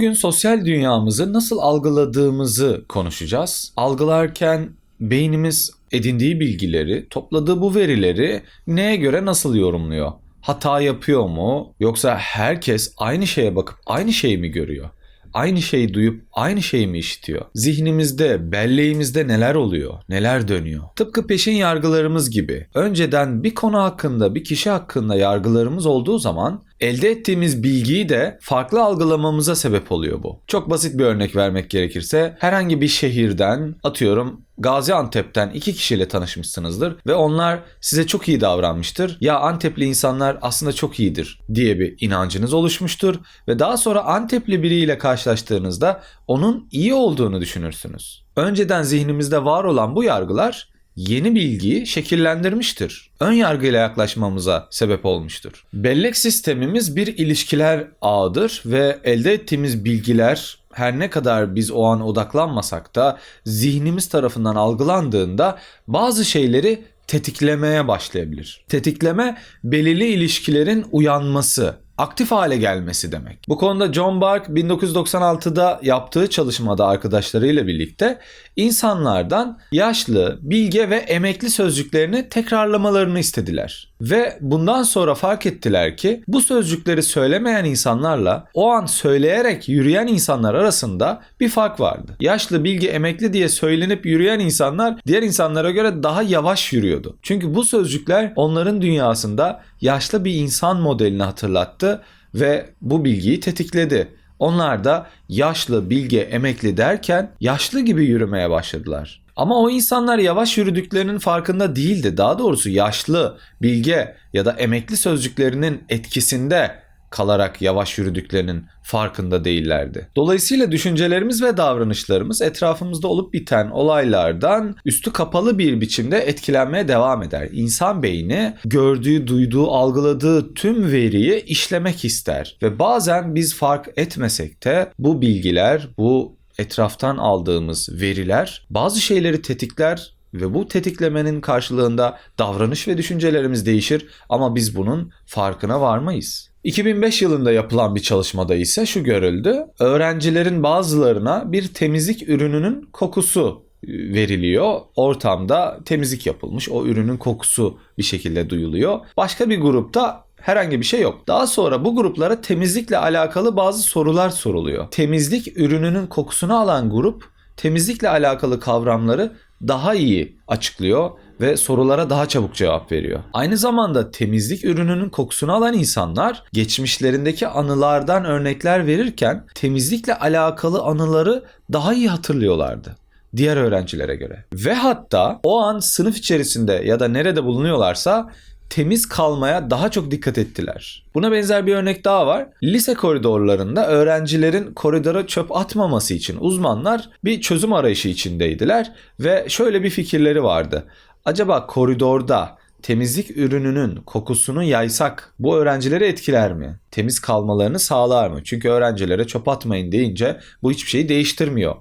Bugün sosyal dünyamızı nasıl algıladığımızı konuşacağız. Algılarken beynimiz edindiği bilgileri, topladığı bu verileri neye göre nasıl yorumluyor? Hata yapıyor mu? Yoksa herkes aynı şeye bakıp aynı şeyi mi görüyor? Aynı şeyi duyup aynı şeyi mi işitiyor? Zihnimizde, belleğimizde neler oluyor? Neler dönüyor? Tıpkı peşin yargılarımız gibi. Önceden bir konu hakkında, bir kişi hakkında yargılarımız olduğu zaman elde ettiğimiz bilgiyi de farklı algılamamıza sebep oluyor bu. Çok basit bir örnek vermek gerekirse herhangi bir şehirden atıyorum Gaziantep'ten iki kişiyle tanışmışsınızdır ve onlar size çok iyi davranmıştır. Ya Antepli insanlar aslında çok iyidir diye bir inancınız oluşmuştur ve daha sonra Antepli biriyle karşılaştığınızda onun iyi olduğunu düşünürsünüz. Önceden zihnimizde var olan bu yargılar yeni bilgiyi şekillendirmiştir. Ön yargıyla yaklaşmamıza sebep olmuştur. Bellek sistemimiz bir ilişkiler ağıdır ve elde ettiğimiz bilgiler her ne kadar biz o an odaklanmasak da zihnimiz tarafından algılandığında bazı şeyleri tetiklemeye başlayabilir. Tetikleme belirli ilişkilerin uyanması, aktif hale gelmesi demek. Bu konuda John Bark 1996'da yaptığı çalışmada arkadaşlarıyla birlikte insanlardan yaşlı, bilge ve emekli sözcüklerini tekrarlamalarını istediler. Ve bundan sonra fark ettiler ki bu sözcükleri söylemeyen insanlarla o an söyleyerek yürüyen insanlar arasında bir fark vardı. Yaşlı, bilgi, emekli diye söylenip yürüyen insanlar diğer insanlara göre daha yavaş yürüyordu. Çünkü bu sözcükler onların dünyasında yaşlı bir insan modelini hatırlattı ve bu bilgiyi tetikledi. Onlar da yaşlı, bilge, emekli derken yaşlı gibi yürümeye başladılar. Ama o insanlar yavaş yürüdüklerinin farkında değildi. Daha doğrusu yaşlı, bilge ya da emekli sözcüklerinin etkisinde kalarak yavaş yürüdüklerinin farkında değillerdi. Dolayısıyla düşüncelerimiz ve davranışlarımız etrafımızda olup biten olaylardan üstü kapalı bir biçimde etkilenmeye devam eder. İnsan beyni gördüğü, duyduğu, algıladığı tüm veriyi işlemek ister ve bazen biz fark etmesek de bu bilgiler, bu etraftan aldığımız veriler bazı şeyleri tetikler ve bu tetiklemenin karşılığında davranış ve düşüncelerimiz değişir ama biz bunun farkına varmayız. 2005 yılında yapılan bir çalışmada ise şu görüldü. Öğrencilerin bazılarına bir temizlik ürününün kokusu veriliyor. Ortamda temizlik yapılmış. O ürünün kokusu bir şekilde duyuluyor. Başka bir grupta herhangi bir şey yok. Daha sonra bu gruplara temizlikle alakalı bazı sorular soruluyor. Temizlik ürününün kokusunu alan grup temizlikle alakalı kavramları daha iyi açıklıyor ve sorulara daha çabuk cevap veriyor. Aynı zamanda temizlik ürününün kokusunu alan insanlar geçmişlerindeki anılardan örnekler verirken temizlikle alakalı anıları daha iyi hatırlıyorlardı diğer öğrencilere göre. Ve hatta o an sınıf içerisinde ya da nerede bulunuyorlarsa temiz kalmaya daha çok dikkat ettiler. Buna benzer bir örnek daha var. Lise koridorlarında öğrencilerin koridora çöp atmaması için uzmanlar bir çözüm arayışı içindeydiler ve şöyle bir fikirleri vardı. Acaba koridorda temizlik ürününün kokusunu yaysak bu öğrencileri etkiler mi? Temiz kalmalarını sağlar mı? Çünkü öğrencilere çöp atmayın deyince bu hiçbir şeyi değiştirmiyor.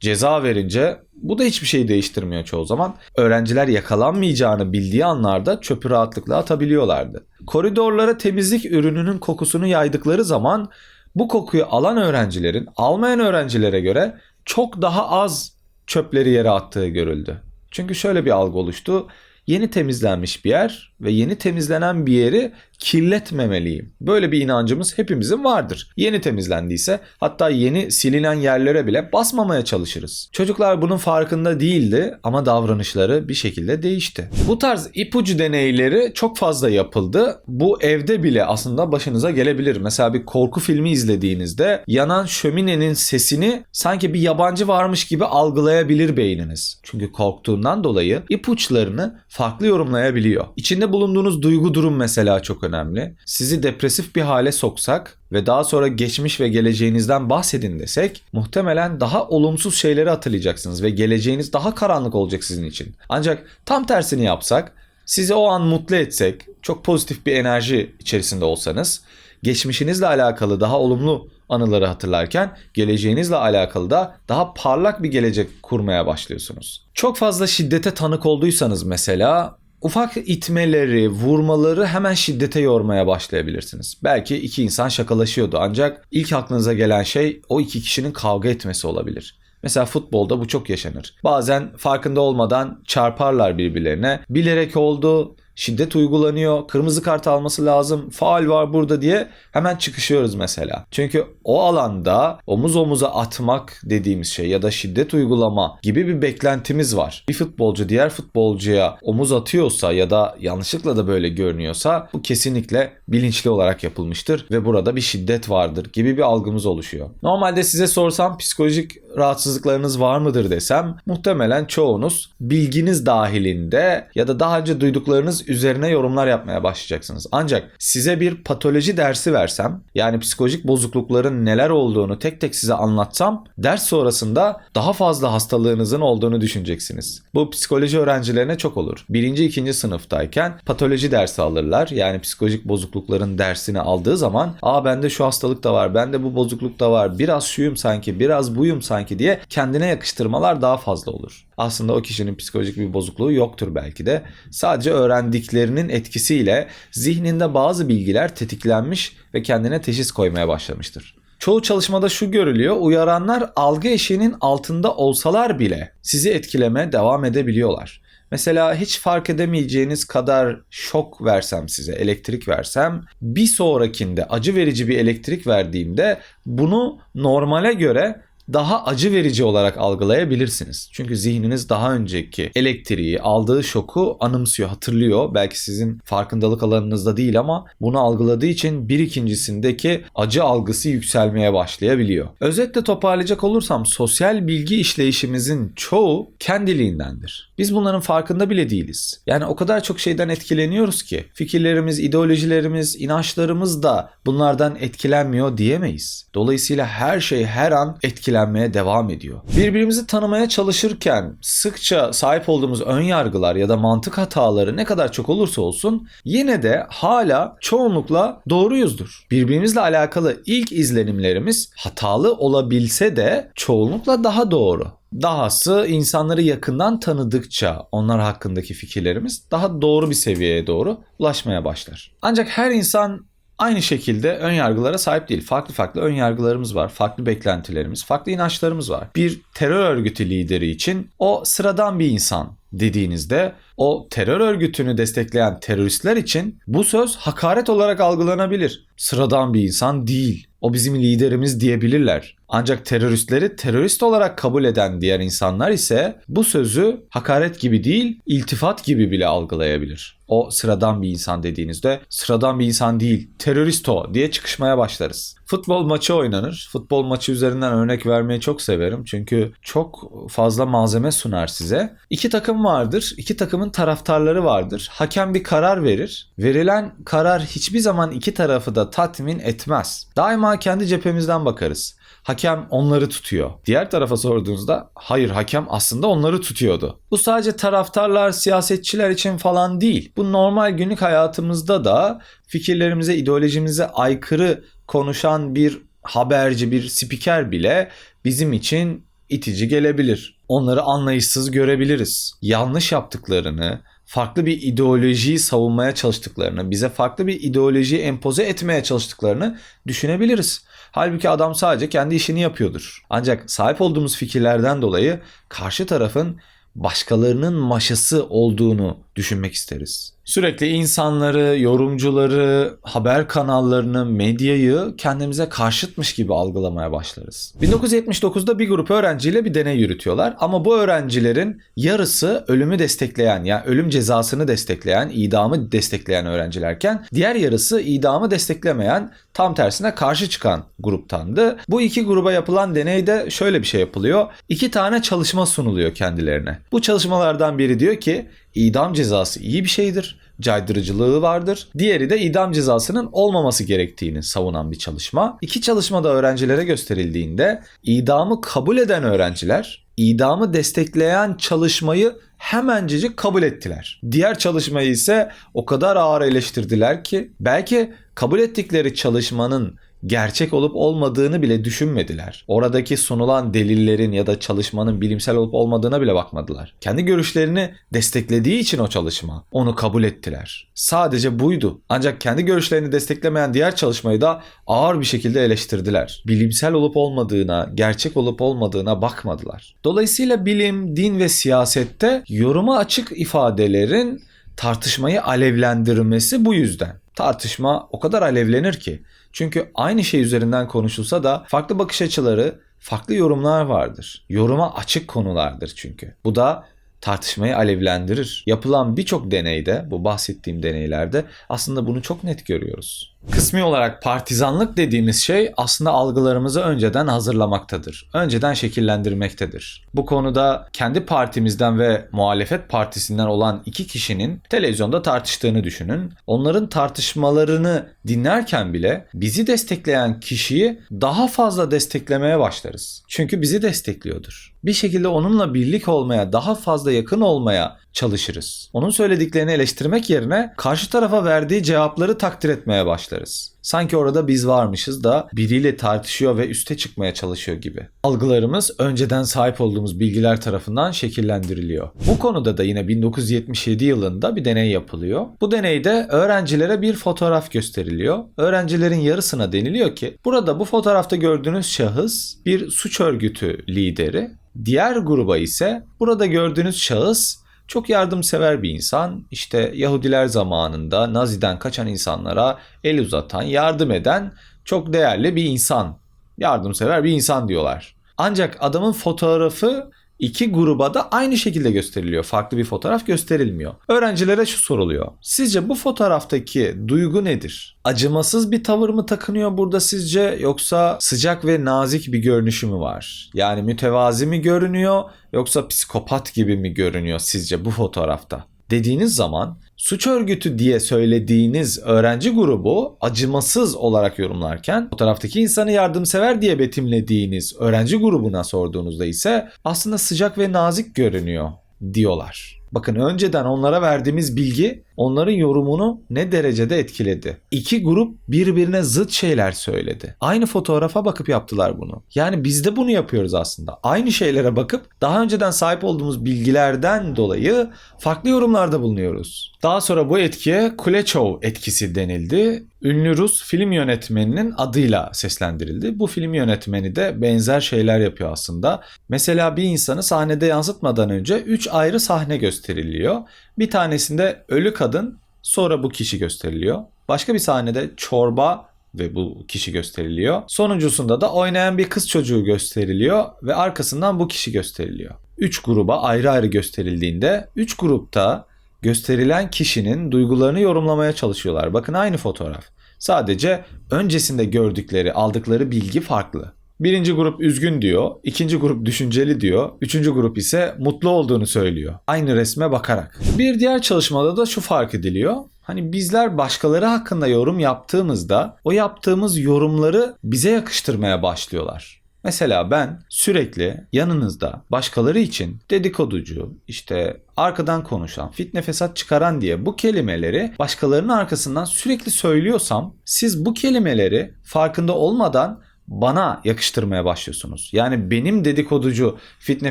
Ceza verince bu da hiçbir şey değiştirmiyor çoğu zaman. Öğrenciler yakalanmayacağını bildiği anlarda çöpü rahatlıkla atabiliyorlardı. Koridorlara temizlik ürününün kokusunu yaydıkları zaman bu kokuyu alan öğrencilerin almayan öğrencilere göre çok daha az çöpleri yere attığı görüldü. Çünkü şöyle bir algı oluştu. Yeni temizlenmiş bir yer ve yeni temizlenen bir yeri kirletmemeliyim. Böyle bir inancımız hepimizin vardır. Yeni temizlendiyse hatta yeni silinen yerlere bile basmamaya çalışırız. Çocuklar bunun farkında değildi ama davranışları bir şekilde değişti. Bu tarz ipucu deneyleri çok fazla yapıldı. Bu evde bile aslında başınıza gelebilir. Mesela bir korku filmi izlediğinizde yanan şöminenin sesini sanki bir yabancı varmış gibi algılayabilir beyniniz. Çünkü korktuğundan dolayı ipuçlarını farklı yorumlayabiliyor. İçinde bulunduğunuz duygu durum mesela çok önemli. Sizi depresif bir hale soksak ve daha sonra geçmiş ve geleceğinizden bahsedin desek muhtemelen daha olumsuz şeyleri hatırlayacaksınız ve geleceğiniz daha karanlık olacak sizin için. Ancak tam tersini yapsak sizi o an mutlu etsek, çok pozitif bir enerji içerisinde olsanız, geçmişinizle alakalı daha olumlu anıları hatırlarken geleceğinizle alakalı da daha parlak bir gelecek kurmaya başlıyorsunuz. Çok fazla şiddete tanık olduysanız mesela ufak itmeleri, vurmaları hemen şiddete yormaya başlayabilirsiniz. Belki iki insan şakalaşıyordu ancak ilk aklınıza gelen şey o iki kişinin kavga etmesi olabilir. Mesela futbolda bu çok yaşanır. Bazen farkında olmadan çarparlar birbirlerine. Bilerek oldu, şiddet uygulanıyor, kırmızı kart alması lazım, faal var burada diye hemen çıkışıyoruz mesela. Çünkü o alanda omuz omuza atmak dediğimiz şey ya da şiddet uygulama gibi bir beklentimiz var. Bir futbolcu diğer futbolcuya omuz atıyorsa ya da yanlışlıkla da böyle görünüyorsa bu kesinlikle bilinçli olarak yapılmıştır ve burada bir şiddet vardır gibi bir algımız oluşuyor. Normalde size sorsam psikolojik rahatsızlıklarınız var mıdır desem muhtemelen çoğunuz bilginiz dahilinde ya da daha önce duyduklarınız üzerine yorumlar yapmaya başlayacaksınız. Ancak size bir patoloji dersi versem yani psikolojik bozuklukların neler olduğunu tek tek size anlatsam ders sonrasında daha fazla hastalığınızın olduğunu düşüneceksiniz. Bu psikoloji öğrencilerine çok olur. Birinci, ikinci sınıftayken patoloji dersi alırlar. Yani psikolojik bozuklukların dersini aldığı zaman aa bende şu hastalık da var, bende bu bozukluk da var, biraz şuyum sanki, biraz buyum sanki diye kendine yakıştırmalar daha fazla olur. Aslında o kişinin psikolojik bir bozukluğu yoktur belki de. Sadece öğrendiklerinin etkisiyle zihninde bazı bilgiler tetiklenmiş ve kendine teşhis koymaya başlamıştır. Çoğu çalışmada şu görülüyor. Uyaranlar algı eşiğinin altında olsalar bile sizi etkilemeye devam edebiliyorlar. Mesela hiç fark edemeyeceğiniz kadar şok versem size, elektrik versem, bir sonrakinde acı verici bir elektrik verdiğimde bunu normale göre daha acı verici olarak algılayabilirsiniz. Çünkü zihniniz daha önceki elektriği, aldığı şoku anımsıyor, hatırlıyor. Belki sizin farkındalık alanınızda değil ama bunu algıladığı için bir ikincisindeki acı algısı yükselmeye başlayabiliyor. Özetle toparlayacak olursam sosyal bilgi işleyişimizin çoğu kendiliğindendir. Biz bunların farkında bile değiliz. Yani o kadar çok şeyden etkileniyoruz ki fikirlerimiz, ideolojilerimiz, inançlarımız da bunlardan etkilenmiyor diyemeyiz. Dolayısıyla her şey her an etkilenmeye devam ediyor. Birbirimizi tanımaya çalışırken sıkça sahip olduğumuz ön yargılar ya da mantık hataları ne kadar çok olursa olsun yine de hala çoğunlukla doğruyuzdur. Birbirimizle alakalı ilk izlenimlerimiz hatalı olabilse de çoğunlukla daha doğru. Dahası insanları yakından tanıdıkça onlar hakkındaki fikirlerimiz daha doğru bir seviyeye doğru ulaşmaya başlar. Ancak her insan aynı şekilde ön yargılara sahip değil. Farklı farklı ön yargılarımız var, farklı beklentilerimiz, farklı inançlarımız var. Bir terör örgütü lideri için o sıradan bir insan dediğinizde o terör örgütünü destekleyen teröristler için bu söz hakaret olarak algılanabilir. Sıradan bir insan değil. O bizim liderimiz diyebilirler. Ancak teröristleri terörist olarak kabul eden diğer insanlar ise bu sözü hakaret gibi değil, iltifat gibi bile algılayabilir. O sıradan bir insan dediğinizde sıradan bir insan değil, terörist o diye çıkışmaya başlarız. Futbol maçı oynanır. Futbol maçı üzerinden örnek vermeyi çok severim. Çünkü çok fazla malzeme sunar size. İki takım vardır. İki takımın taraftarları vardır. Hakem bir karar verir. Verilen karar hiçbir zaman iki tarafı da tatmin etmez. Daima kendi cephemizden bakarız hakem onları tutuyor. Diğer tarafa sorduğunuzda hayır hakem aslında onları tutuyordu. Bu sadece taraftarlar, siyasetçiler için falan değil. Bu normal günlük hayatımızda da fikirlerimize, ideolojimize aykırı konuşan bir haberci, bir spiker bile bizim için itici gelebilir. Onları anlayışsız görebiliriz. Yanlış yaptıklarını, farklı bir ideolojiyi savunmaya çalıştıklarını, bize farklı bir ideolojiyi empoze etmeye çalıştıklarını düşünebiliriz. Halbuki adam sadece kendi işini yapıyordur. Ancak sahip olduğumuz fikirlerden dolayı karşı tarafın başkalarının maşası olduğunu düşünmek isteriz. Sürekli insanları, yorumcuları, haber kanallarını, medyayı kendimize karşıtmış gibi algılamaya başlarız. 1979'da bir grup öğrenciyle bir deney yürütüyorlar ama bu öğrencilerin yarısı ölümü destekleyen yani ölüm cezasını destekleyen, idamı destekleyen öğrencilerken diğer yarısı idamı desteklemeyen, tam tersine karşı çıkan gruptandı. Bu iki gruba yapılan deneyde şöyle bir şey yapılıyor. İki tane çalışma sunuluyor kendilerine. Bu çalışmalardan biri diyor ki idam cezası iyi bir şeydir. Caydırıcılığı vardır. Diğeri de idam cezasının olmaması gerektiğini savunan bir çalışma. İki çalışmada öğrencilere gösterildiğinde idamı kabul eden öğrenciler idamı destekleyen çalışmayı hemencecik kabul ettiler. Diğer çalışmayı ise o kadar ağır eleştirdiler ki belki kabul ettikleri çalışmanın gerçek olup olmadığını bile düşünmediler. Oradaki sunulan delillerin ya da çalışmanın bilimsel olup olmadığına bile bakmadılar. Kendi görüşlerini desteklediği için o çalışma onu kabul ettiler. Sadece buydu. Ancak kendi görüşlerini desteklemeyen diğer çalışmayı da ağır bir şekilde eleştirdiler. Bilimsel olup olmadığına, gerçek olup olmadığına bakmadılar. Dolayısıyla bilim, din ve siyasette yoruma açık ifadelerin tartışmayı alevlendirmesi bu yüzden. Tartışma o kadar alevlenir ki. Çünkü aynı şey üzerinden konuşulsa da farklı bakış açıları, farklı yorumlar vardır. Yoruma açık konulardır çünkü. Bu da tartışmayı alevlendirir. Yapılan birçok deneyde, bu bahsettiğim deneylerde aslında bunu çok net görüyoruz. Kısmi olarak partizanlık dediğimiz şey aslında algılarımızı önceden hazırlamaktadır. Önceden şekillendirmektedir. Bu konuda kendi partimizden ve muhalefet partisinden olan iki kişinin televizyonda tartıştığını düşünün. Onların tartışmalarını dinlerken bile bizi destekleyen kişiyi daha fazla desteklemeye başlarız. Çünkü bizi destekliyordur. Bir şekilde onunla birlik olmaya, daha fazla yakın olmaya çalışırız. Onun söylediklerini eleştirmek yerine karşı tarafa verdiği cevapları takdir etmeye başlarız. Sanki orada biz varmışız da biriyle tartışıyor ve üste çıkmaya çalışıyor gibi. Algılarımız önceden sahip olduğumuz bilgiler tarafından şekillendiriliyor. Bu konuda da yine 1977 yılında bir deney yapılıyor. Bu deneyde öğrencilere bir fotoğraf gösteriliyor. Öğrencilerin yarısına deniliyor ki burada bu fotoğrafta gördüğünüz şahıs bir suç örgütü lideri. Diğer gruba ise burada gördüğünüz şahıs çok yardımsever bir insan. İşte Yahudiler zamanında Nazi'den kaçan insanlara el uzatan, yardım eden çok değerli bir insan. Yardımsever bir insan diyorlar. Ancak adamın fotoğrafı iki gruba da aynı şekilde gösteriliyor. Farklı bir fotoğraf gösterilmiyor. Öğrencilere şu soruluyor. Sizce bu fotoğraftaki duygu nedir? Acımasız bir tavır mı takınıyor burada sizce yoksa sıcak ve nazik bir görünüşü mü var? Yani mütevazi mi görünüyor yoksa psikopat gibi mi görünüyor sizce bu fotoğrafta? Dediğiniz zaman suç örgütü diye söylediğiniz öğrenci grubu acımasız olarak yorumlarken fotoğraftaki insanı yardımsever diye betimlediğiniz öğrenci grubuna sorduğunuzda ise aslında sıcak ve nazik görünüyor diyorlar. Bakın önceden onlara verdiğimiz bilgi onların yorumunu ne derecede etkiledi. İki grup birbirine zıt şeyler söyledi. Aynı fotoğrafa bakıp yaptılar bunu. Yani biz de bunu yapıyoruz aslında. Aynı şeylere bakıp daha önceden sahip olduğumuz bilgilerden dolayı farklı yorumlarda bulunuyoruz. Daha sonra bu etkiye Kuleshov etkisi denildi. Ünlü Rus film yönetmeninin adıyla seslendirildi. Bu film yönetmeni de benzer şeyler yapıyor aslında. Mesela bir insanı sahnede yansıtmadan önce 3 ayrı sahne gösteriliyor. Bir tanesinde ölü kadın sonra bu kişi gösteriliyor. Başka bir sahnede çorba ve bu kişi gösteriliyor. Sonuncusunda da oynayan bir kız çocuğu gösteriliyor ve arkasından bu kişi gösteriliyor. 3 gruba ayrı ayrı gösterildiğinde 3 grupta gösterilen kişinin duygularını yorumlamaya çalışıyorlar. Bakın aynı fotoğraf. Sadece öncesinde gördükleri, aldıkları bilgi farklı. Birinci grup üzgün diyor, ikinci grup düşünceli diyor, üçüncü grup ise mutlu olduğunu söylüyor. Aynı resme bakarak. Bir diğer çalışmada da şu fark ediliyor. Hani bizler başkaları hakkında yorum yaptığımızda o yaptığımız yorumları bize yakıştırmaya başlıyorlar. Mesela ben sürekli yanınızda başkaları için dedikoducu, işte arkadan konuşan, fitne fesat çıkaran diye bu kelimeleri başkalarının arkasından sürekli söylüyorsam siz bu kelimeleri farkında olmadan bana yakıştırmaya başlıyorsunuz. Yani benim dedikoducu, fitne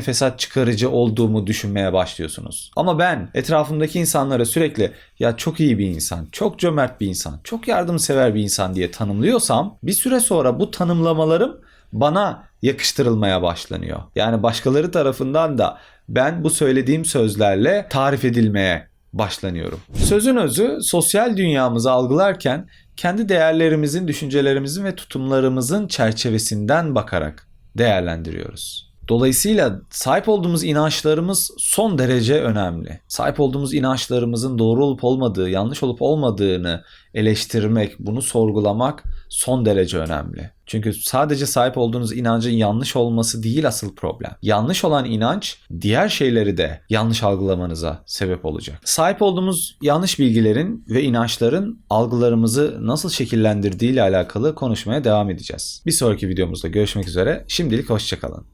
fesat çıkarıcı olduğumu düşünmeye başlıyorsunuz. Ama ben etrafımdaki insanlara sürekli ya çok iyi bir insan, çok cömert bir insan, çok yardımsever bir insan diye tanımlıyorsam bir süre sonra bu tanımlamalarım bana yakıştırılmaya başlanıyor. Yani başkaları tarafından da ben bu söylediğim sözlerle tarif edilmeye başlanıyorum. Sözün özü sosyal dünyamızı algılarken kendi değerlerimizin, düşüncelerimizin ve tutumlarımızın çerçevesinden bakarak değerlendiriyoruz. Dolayısıyla sahip olduğumuz inançlarımız son derece önemli. Sahip olduğumuz inançlarımızın doğru olup olmadığı, yanlış olup olmadığını eleştirmek, bunu sorgulamak son derece önemli. Çünkü sadece sahip olduğunuz inancın yanlış olması değil asıl problem. Yanlış olan inanç diğer şeyleri de yanlış algılamanıza sebep olacak. Sahip olduğumuz yanlış bilgilerin ve inançların algılarımızı nasıl şekillendirdiği ile alakalı konuşmaya devam edeceğiz. Bir sonraki videomuzda görüşmek üzere. Şimdilik hoşçakalın.